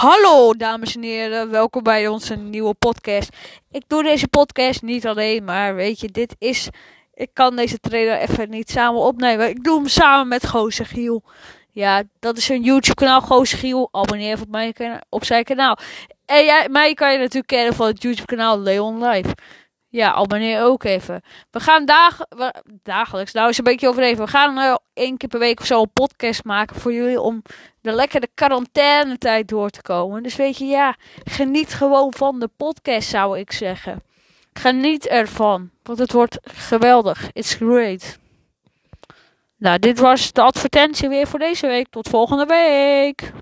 Hallo dames en heren, welkom bij onze nieuwe podcast. Ik doe deze podcast niet alleen, maar weet je, dit is... Ik kan deze trailer even niet samen opnemen. Ik doe hem samen met Gozer Giel. Ja, dat is een YouTube kanaal, Gozer Giel. Abonneer op, mijn, op zijn kanaal. En jij, mij kan je natuurlijk kennen van het YouTube kanaal Leon Live. Ja, abonneer ook even. We gaan dag, dagelijks, nou is een beetje overdreven. We gaan uh, één keer per week of zo een podcast maken voor jullie om de lekkere quarantainetijd door te komen. Dus weet je, ja, geniet gewoon van de podcast zou ik zeggen. Geniet ervan, want het wordt geweldig. It's great. Nou, dit was de advertentie weer voor deze week. Tot volgende week.